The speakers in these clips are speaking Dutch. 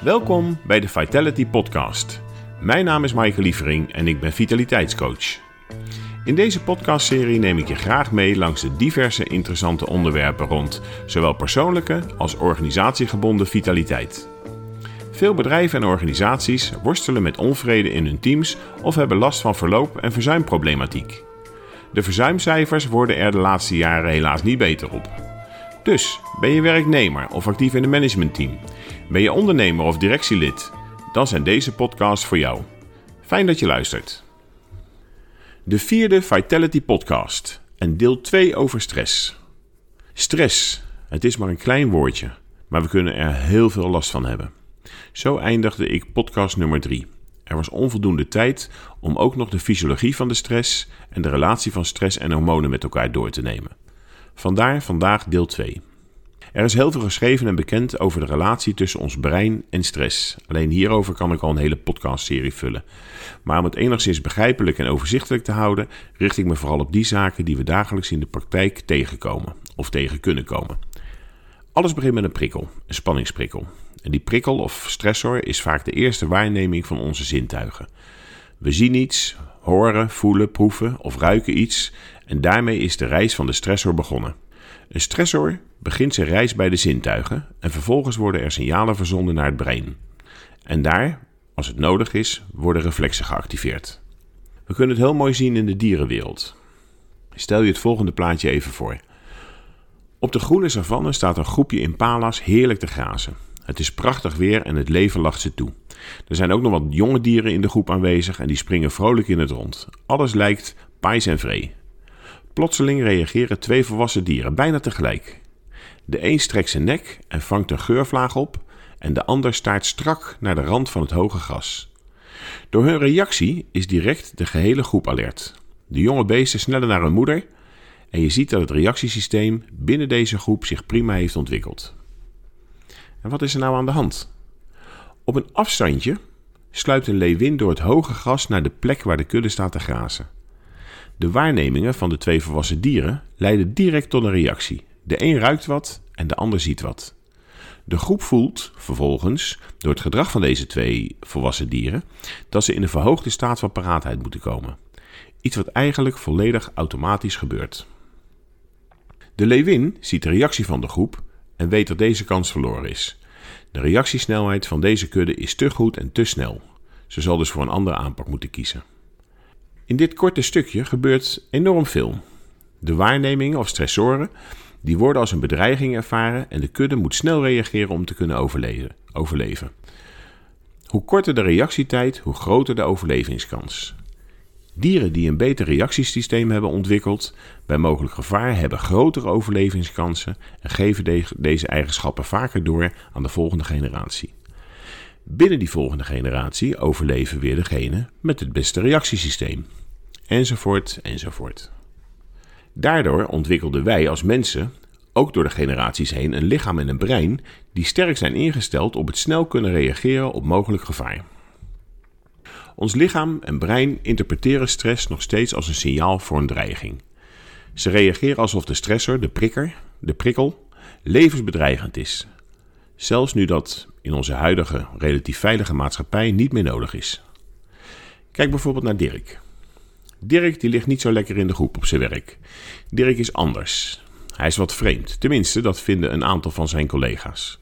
Welkom bij de Vitality Podcast. Mijn naam is Michael Lievering en ik ben vitaliteitscoach. In deze podcastserie neem ik je graag mee langs de diverse interessante onderwerpen rond zowel persoonlijke als organisatiegebonden vitaliteit. Veel bedrijven en organisaties worstelen met onvrede in hun teams of hebben last van verloop- en verzuimproblematiek. De verzuimcijfers worden er de laatste jaren helaas niet beter op. Dus ben je werknemer of actief in een managementteam? Ben je ondernemer of directielid? Dan zijn deze podcasts voor jou. Fijn dat je luistert. De vierde Vitality Podcast en deel 2 over stress. Stress, het is maar een klein woordje, maar we kunnen er heel veel last van hebben. Zo eindigde ik podcast nummer 3. Er was onvoldoende tijd om ook nog de fysiologie van de stress en de relatie van stress en hormonen met elkaar door te nemen. Vandaar vandaag deel 2. Er is heel veel geschreven en bekend over de relatie tussen ons brein en stress. Alleen hierover kan ik al een hele podcastserie vullen. Maar om het enigszins begrijpelijk en overzichtelijk te houden, richt ik me vooral op die zaken die we dagelijks in de praktijk tegenkomen of tegen kunnen komen. Alles begint met een prikkel, een spanningsprikkel. En die prikkel of stressor is vaak de eerste waarneming van onze zintuigen. We zien iets, horen, voelen, proeven of ruiken iets en daarmee is de reis van de stressor begonnen. Een stressor begint zijn reis bij de zintuigen en vervolgens worden er signalen verzonden naar het brein. En daar, als het nodig is, worden reflexen geactiveerd. We kunnen het heel mooi zien in de dierenwereld. Stel je het volgende plaatje even voor. Op de groene savanne staat een groepje impalas heerlijk te grazen. Het is prachtig weer en het leven lacht ze toe. Er zijn ook nog wat jonge dieren in de groep aanwezig en die springen vrolijk in het rond. Alles lijkt pais en vree. Plotseling reageren twee volwassen dieren bijna tegelijk. De een strekt zijn nek en vangt een geurvlaag op en de ander staart strak naar de rand van het hoge gras. Door hun reactie is direct de gehele groep alert. De jonge beesten snellen naar hun moeder en je ziet dat het reactiesysteem binnen deze groep zich prima heeft ontwikkeld. En wat is er nou aan de hand? Op een afstandje sluipt een leeuwin door het hoge gras naar de plek waar de kudde staat te grazen. De waarnemingen van de twee volwassen dieren leiden direct tot een reactie. De een ruikt wat en de ander ziet wat. De groep voelt vervolgens, door het gedrag van deze twee volwassen dieren, dat ze in een verhoogde staat van paraatheid moeten komen. Iets wat eigenlijk volledig automatisch gebeurt. De leeuwin ziet de reactie van de groep en weet dat deze kans verloren is. De reactiesnelheid van deze kudde is te goed en te snel. Ze zal dus voor een andere aanpak moeten kiezen. In dit korte stukje gebeurt enorm veel. De waarnemingen of stressoren die worden als een bedreiging ervaren en de kudde moet snel reageren om te kunnen overleven. Hoe korter de reactietijd, hoe groter de overlevingskans. Dieren die een beter reactiesysteem hebben ontwikkeld bij mogelijk gevaar hebben grotere overlevingskansen en geven deze eigenschappen vaker door aan de volgende generatie. Binnen die volgende generatie overleven weer degene met het beste reactiesysteem. Enzovoort, enzovoort. Daardoor ontwikkelden wij als mensen, ook door de generaties heen, een lichaam en een brein die sterk zijn ingesteld op het snel kunnen reageren op mogelijk gevaar. Ons lichaam en brein interpreteren stress nog steeds als een signaal voor een dreiging. Ze reageren alsof de stressor, de prikker, de prikkel, levensbedreigend is. Zelfs nu dat in onze huidige relatief veilige maatschappij niet meer nodig is. Kijk bijvoorbeeld naar Dirk. Dirk die ligt niet zo lekker in de groep op zijn werk. Dirk is anders. Hij is wat vreemd, tenminste dat vinden een aantal van zijn collega's.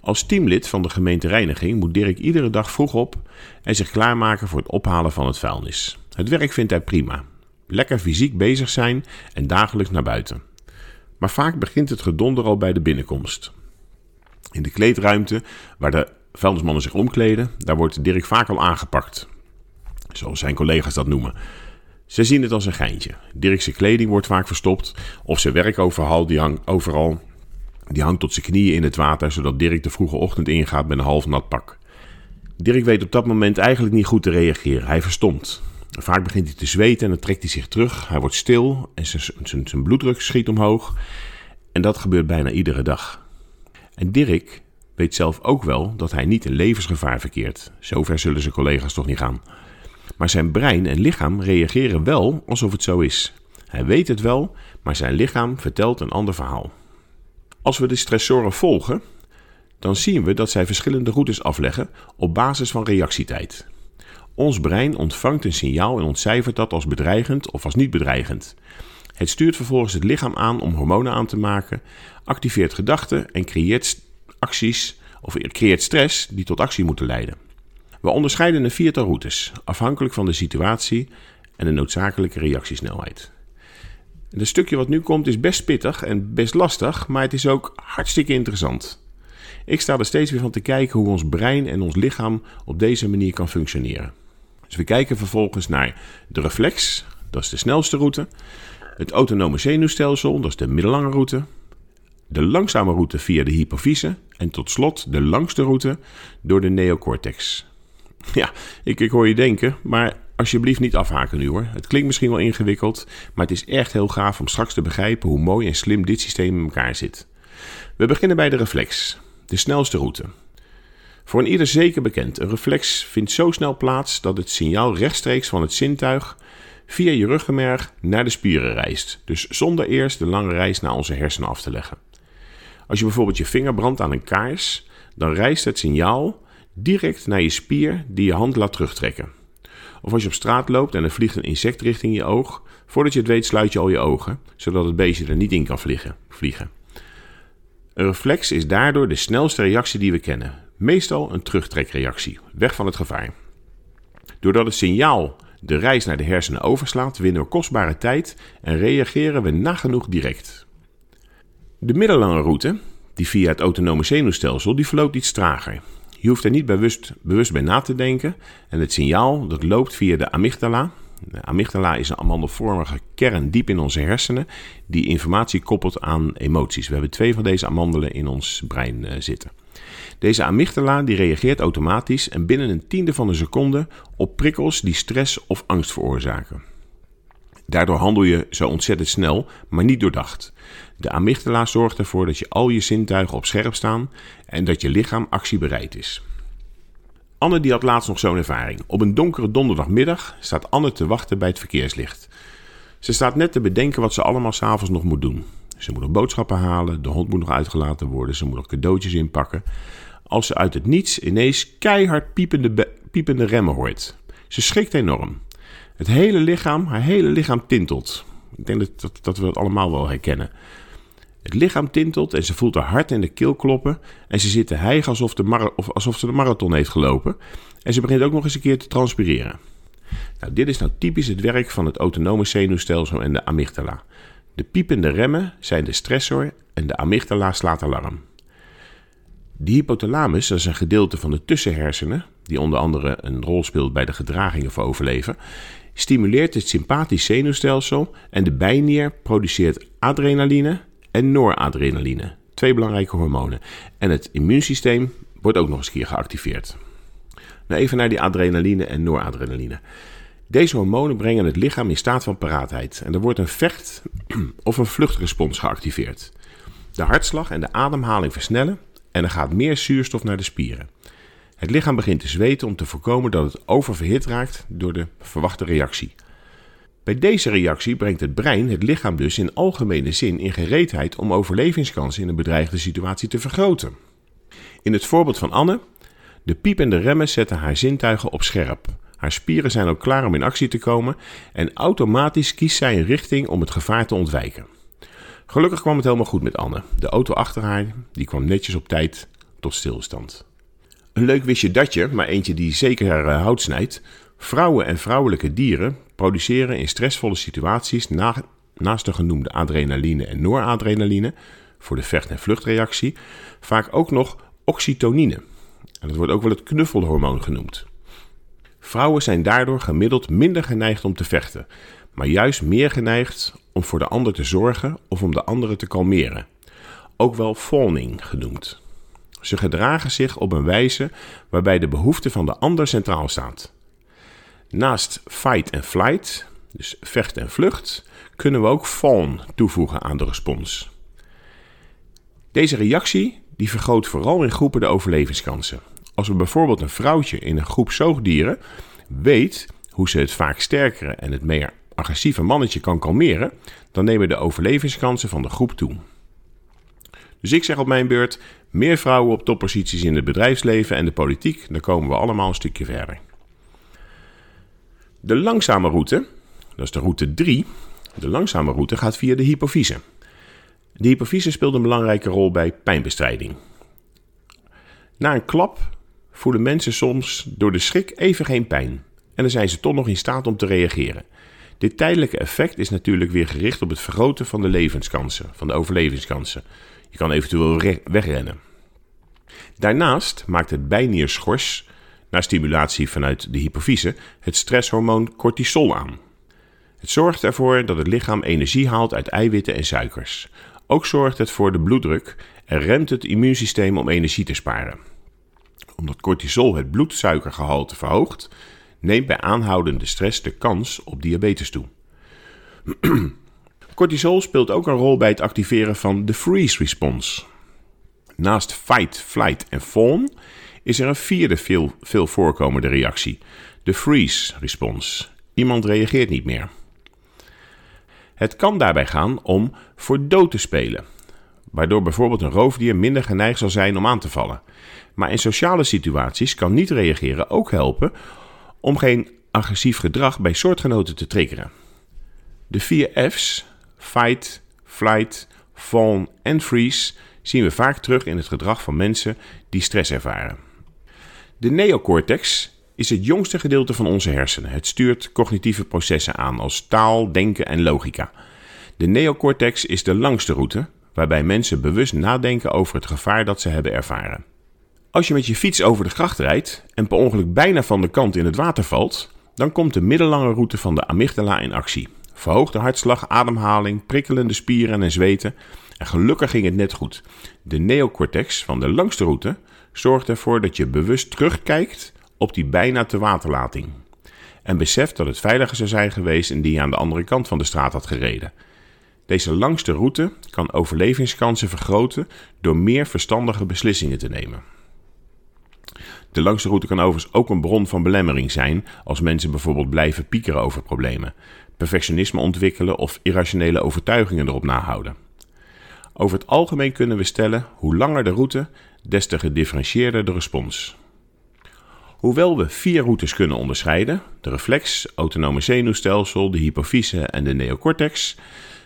Als teamlid van de gemeentereiniging moet Dirk iedere dag vroeg op en zich klaarmaken voor het ophalen van het vuilnis. Het werk vindt hij prima. Lekker fysiek bezig zijn en dagelijks naar buiten. Maar vaak begint het gedonder al bij de binnenkomst. In de kleedruimte, waar de vuilnismannen zich omkleden, daar wordt Dirk vaak al aangepakt. Zoals zijn collega's dat noemen. Ze zien het als een geintje. Dirkse kleding wordt vaak verstopt of zijn werkoverhal die hangt overal die hangt tot zijn knieën in het water, zodat Dirk de vroege ochtend ingaat met een half nat pak. Dirk weet op dat moment eigenlijk niet goed te reageren. Hij verstomt. Vaak begint hij te zweten en dan trekt hij zich terug. Hij wordt stil en zijn, zijn bloeddruk schiet omhoog. En dat gebeurt bijna iedere dag. En Dirk weet zelf ook wel dat hij niet in levensgevaar verkeert. Zover zullen zijn collega's toch niet gaan. Maar zijn brein en lichaam reageren wel alsof het zo is. Hij weet het wel, maar zijn lichaam vertelt een ander verhaal. Als we de stressoren volgen, dan zien we dat zij verschillende routes afleggen op basis van reactietijd. Ons brein ontvangt een signaal en ontcijfert dat als bedreigend of als niet bedreigend. Het stuurt vervolgens het lichaam aan om hormonen aan te maken, activeert gedachten en creëert acties of creëert stress die tot actie moeten leiden. We onderscheiden een viertal routes, afhankelijk van de situatie en de noodzakelijke reactiesnelheid. Het stukje wat nu komt is best pittig en best lastig, maar het is ook hartstikke interessant. Ik sta er steeds weer van te kijken hoe ons brein en ons lichaam op deze manier kan functioneren. Dus we kijken vervolgens naar de reflex, dat is de snelste route. Het autonome zenuwstelsel, dat is de middellange route. De langzame route via de hypofyse. En tot slot de langste route door de neocortex. Ja, ik, ik hoor je denken, maar alsjeblieft niet afhaken nu hoor. Het klinkt misschien wel ingewikkeld, maar het is echt heel gaaf om straks te begrijpen hoe mooi en slim dit systeem in elkaar zit. We beginnen bij de reflex, de snelste route. Voor een ieder zeker bekend, een reflex vindt zo snel plaats dat het signaal rechtstreeks van het zintuig via je ruggenmerg naar de spieren reist. Dus zonder eerst de lange reis naar onze hersenen af te leggen. Als je bijvoorbeeld je vinger brandt aan een kaars, dan reist het signaal direct naar je spier die je hand laat terugtrekken. Of als je op straat loopt en er vliegt een insect richting je oog, voordat je het weet sluit je al je ogen, zodat het beestje er niet in kan vliegen. vliegen. Een reflex is daardoor de snelste reactie die we kennen. Meestal een terugtrekreactie, weg van het gevaar. Doordat het signaal de reis naar de hersenen overslaat, winnen we kostbare tijd en reageren we nagenoeg direct. De middellange route, die via het autonome zenuwstelsel, die verloopt iets trager. Je hoeft er niet bewust, bewust bij na te denken en het signaal dat loopt via de amygdala. De amygdala is een amandelvormige kern diep in onze hersenen die informatie koppelt aan emoties. We hebben twee van deze amandelen in ons brein uh, zitten. Deze amygdala die reageert automatisch en binnen een tiende van een seconde op prikkels die stress of angst veroorzaken. Daardoor handel je zo ontzettend snel, maar niet doordacht. De amygdala zorgt ervoor dat je al je zintuigen op scherp staan en dat je lichaam actiebereid is. Anne die had laatst nog zo'n ervaring. Op een donkere donderdagmiddag staat Anne te wachten bij het verkeerslicht. Ze staat net te bedenken wat ze allemaal s'avonds nog moet doen. Ze moet nog boodschappen halen, de hond moet nog uitgelaten worden, ze moet nog cadeautjes inpakken. Als ze uit het niets ineens keihard piepende, piepende remmen hoort. Ze schrikt enorm. Het hele lichaam, haar hele lichaam tintelt. Ik denk dat, dat, dat we dat allemaal wel herkennen. Het lichaam tintelt en ze voelt haar hart in de keel kloppen. En ze zit te hijgen alsof, de of alsof ze de marathon heeft gelopen. En ze begint ook nog eens een keer te transpireren. Nou, dit is nou typisch het werk van het autonome zenuwstelsel en de amygdala. De piepende remmen zijn de stressor en de amygdala slaat alarm. De hypothalamus, dat is een gedeelte van de tussenhersenen, die onder andere een rol speelt bij de gedragingen voor overleven, stimuleert het sympathisch zenuwstelsel en de bijnier produceert adrenaline en noradrenaline, twee belangrijke hormonen. En het immuunsysteem wordt ook nog eens keer geactiveerd. Nou even naar die adrenaline en noradrenaline. Deze hormonen brengen het lichaam in staat van paraatheid en er wordt een vecht- of een vluchtrespons geactiveerd. De hartslag en de ademhaling versnellen en er gaat meer zuurstof naar de spieren. Het lichaam begint te zweten om te voorkomen dat het oververhit raakt door de verwachte reactie. Bij deze reactie brengt het brein het lichaam dus in algemene zin in gereedheid om overlevingskansen in een bedreigde situatie te vergroten. In het voorbeeld van Anne, de piepende remmen zetten haar zintuigen op scherp. Haar spieren zijn ook klaar om in actie te komen en automatisch kiest zij een richting om het gevaar te ontwijken. Gelukkig kwam het helemaal goed met Anne. De auto achter haar die kwam netjes op tijd tot stilstand. Een leuk wistje datje, maar eentje die zeker eh, hout snijdt. Vrouwen en vrouwelijke dieren produceren in stressvolle situaties naast de genoemde adrenaline en noradrenaline voor de vecht- en vluchtreactie vaak ook nog oxytonine. En dat wordt ook wel het knuffelhormoon genoemd. Vrouwen zijn daardoor gemiddeld minder geneigd om te vechten, maar juist meer geneigd om voor de ander te zorgen of om de andere te kalmeren. Ook wel fawning genoemd. Ze gedragen zich op een wijze waarbij de behoefte van de ander centraal staat. Naast fight en flight, dus vecht en vlucht, kunnen we ook fawn toevoegen aan de respons. Deze reactie die vergroot vooral in groepen de overlevingskansen. Als we bijvoorbeeld een vrouwtje in een groep zoogdieren weet hoe ze het vaak sterkere en het meer agressieve mannetje kan kalmeren, dan nemen de overlevingskansen van de groep toe. Dus ik zeg op mijn beurt: meer vrouwen op topposities in het bedrijfsleven en de politiek, dan komen we allemaal een stukje verder. De langzame route, dat is de route 3, de langzame route gaat via de hypofyse. De hypofyse speelt een belangrijke rol bij pijnbestrijding. Na een klap voelen mensen soms door de schrik even geen pijn. En dan zijn ze toch nog in staat om te reageren. Dit tijdelijke effect is natuurlijk weer gericht op het vergroten van de levenskansen, van de overlevingskansen. Je kan eventueel wegrennen. Daarnaast maakt het bijnierschors, na stimulatie vanuit de hypofyse, het stresshormoon cortisol aan. Het zorgt ervoor dat het lichaam energie haalt uit eiwitten en suikers. Ook zorgt het voor de bloeddruk en remt het immuunsysteem om energie te sparen. Omdat cortisol het bloedsuikergehalte verhoogt, neemt bij aanhoudende stress de kans op diabetes toe. Cortisol speelt ook een rol bij het activeren van de freeze response. Naast fight, flight en fawn is er een vierde veel, veel voorkomende reactie, de freeze response. Iemand reageert niet meer. Het kan daarbij gaan om voor dood te spelen, waardoor bijvoorbeeld een roofdier minder geneigd zal zijn om aan te vallen. Maar in sociale situaties kan niet reageren ook helpen om geen agressief gedrag bij soortgenoten te triggeren. De vier F's, fight, flight, fawn en freeze, zien we vaak terug in het gedrag van mensen die stress ervaren. De neocortex is het jongste gedeelte van onze hersenen. Het stuurt cognitieve processen aan als taal, denken en logica. De neocortex is de langste route, waarbij mensen bewust nadenken over het gevaar dat ze hebben ervaren. Als je met je fiets over de gracht rijdt en per ongeluk bijna van de kant in het water valt, dan komt de middellange route van de amygdala in actie. Verhoogde hartslag, ademhaling, prikkelende spieren en zweten. En gelukkig ging het net goed. De neocortex van de langste route zorgt ervoor dat je bewust terugkijkt op die bijna te waterlating. En beseft dat het veiliger zou zijn geweest indien je aan de andere kant van de straat had gereden. Deze langste route kan overlevingskansen vergroten door meer verstandige beslissingen te nemen. De langste route kan overigens ook een bron van belemmering zijn als mensen bijvoorbeeld blijven piekeren over problemen, perfectionisme ontwikkelen of irrationele overtuigingen erop nahouden. Over het algemeen kunnen we stellen hoe langer de route, des te gedifferentieerder de respons. Hoewel we vier routes kunnen onderscheiden, de reflex, autonome zenuwstelsel, de hypofyse en de neocortex,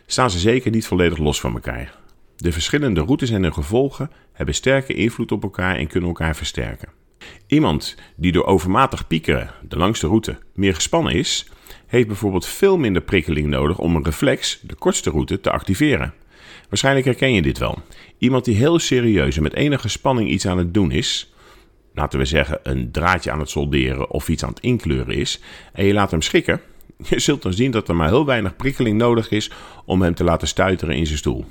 staan ze zeker niet volledig los van elkaar. De verschillende routes en hun gevolgen hebben sterke invloed op elkaar en kunnen elkaar versterken. Iemand die door overmatig piekeren, de langste route, meer gespannen is, heeft bijvoorbeeld veel minder prikkeling nodig om een reflex, de kortste route, te activeren. Waarschijnlijk herken je dit wel. Iemand die heel serieus en met enige spanning iets aan het doen is, laten we zeggen een draadje aan het solderen of iets aan het inkleuren is, en je laat hem schikken, je zult dan zien dat er maar heel weinig prikkeling nodig is om hem te laten stuiteren in zijn stoel.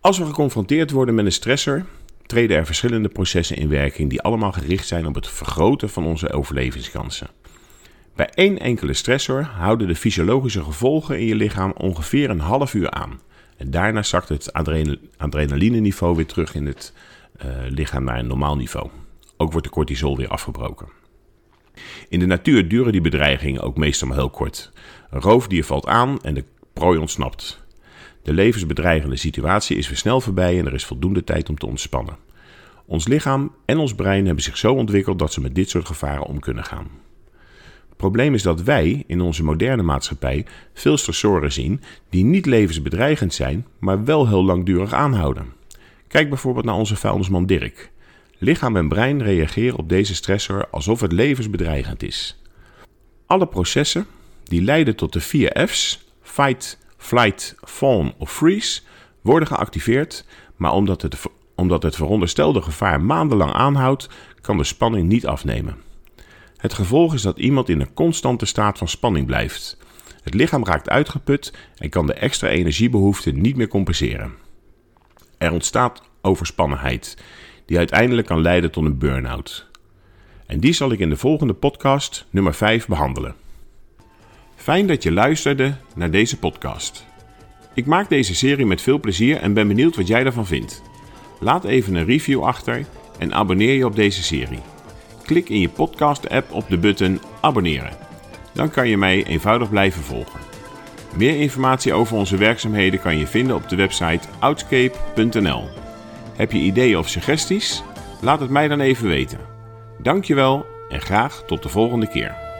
Als we geconfronteerd worden met een stressor, treden er verschillende processen in werking die allemaal gericht zijn op het vergroten van onze overlevingskansen. Bij één enkele stressor houden de fysiologische gevolgen in je lichaam ongeveer een half uur aan. En daarna zakt het adrenaline-niveau weer terug in het uh, lichaam naar een normaal niveau. Ook wordt de cortisol weer afgebroken. In de natuur duren die bedreigingen ook meestal maar heel kort. Een roofdier valt aan en de prooi ontsnapt. De levensbedreigende situatie is weer snel voorbij en er is voldoende tijd om te ontspannen. Ons lichaam en ons brein hebben zich zo ontwikkeld dat ze met dit soort gevaren om kunnen gaan. Het probleem is dat wij in onze moderne maatschappij veel stressoren zien die niet levensbedreigend zijn, maar wel heel langdurig aanhouden. Kijk bijvoorbeeld naar onze vuilnisman Dirk. Lichaam en brein reageren op deze stressor alsof het levensbedreigend is. Alle processen die leiden tot de vier F's: fight, flight, fawn of freeze worden geactiveerd, maar omdat het, omdat het veronderstelde gevaar maandenlang aanhoudt, kan de spanning niet afnemen. Het gevolg is dat iemand in een constante staat van spanning blijft. Het lichaam raakt uitgeput en kan de extra energiebehoefte niet meer compenseren. Er ontstaat overspannenheid, die uiteindelijk kan leiden tot een burn-out. En die zal ik in de volgende podcast, nummer 5, behandelen. Fijn dat je luisterde naar deze podcast. Ik maak deze serie met veel plezier en ben benieuwd wat jij ervan vindt. Laat even een review achter en abonneer je op deze serie. Klik in je podcast-app op de button abonneren. Dan kan je mij eenvoudig blijven volgen. Meer informatie over onze werkzaamheden kan je vinden op de website outscape.nl. Heb je ideeën of suggesties? Laat het mij dan even weten. Dankjewel en graag tot de volgende keer.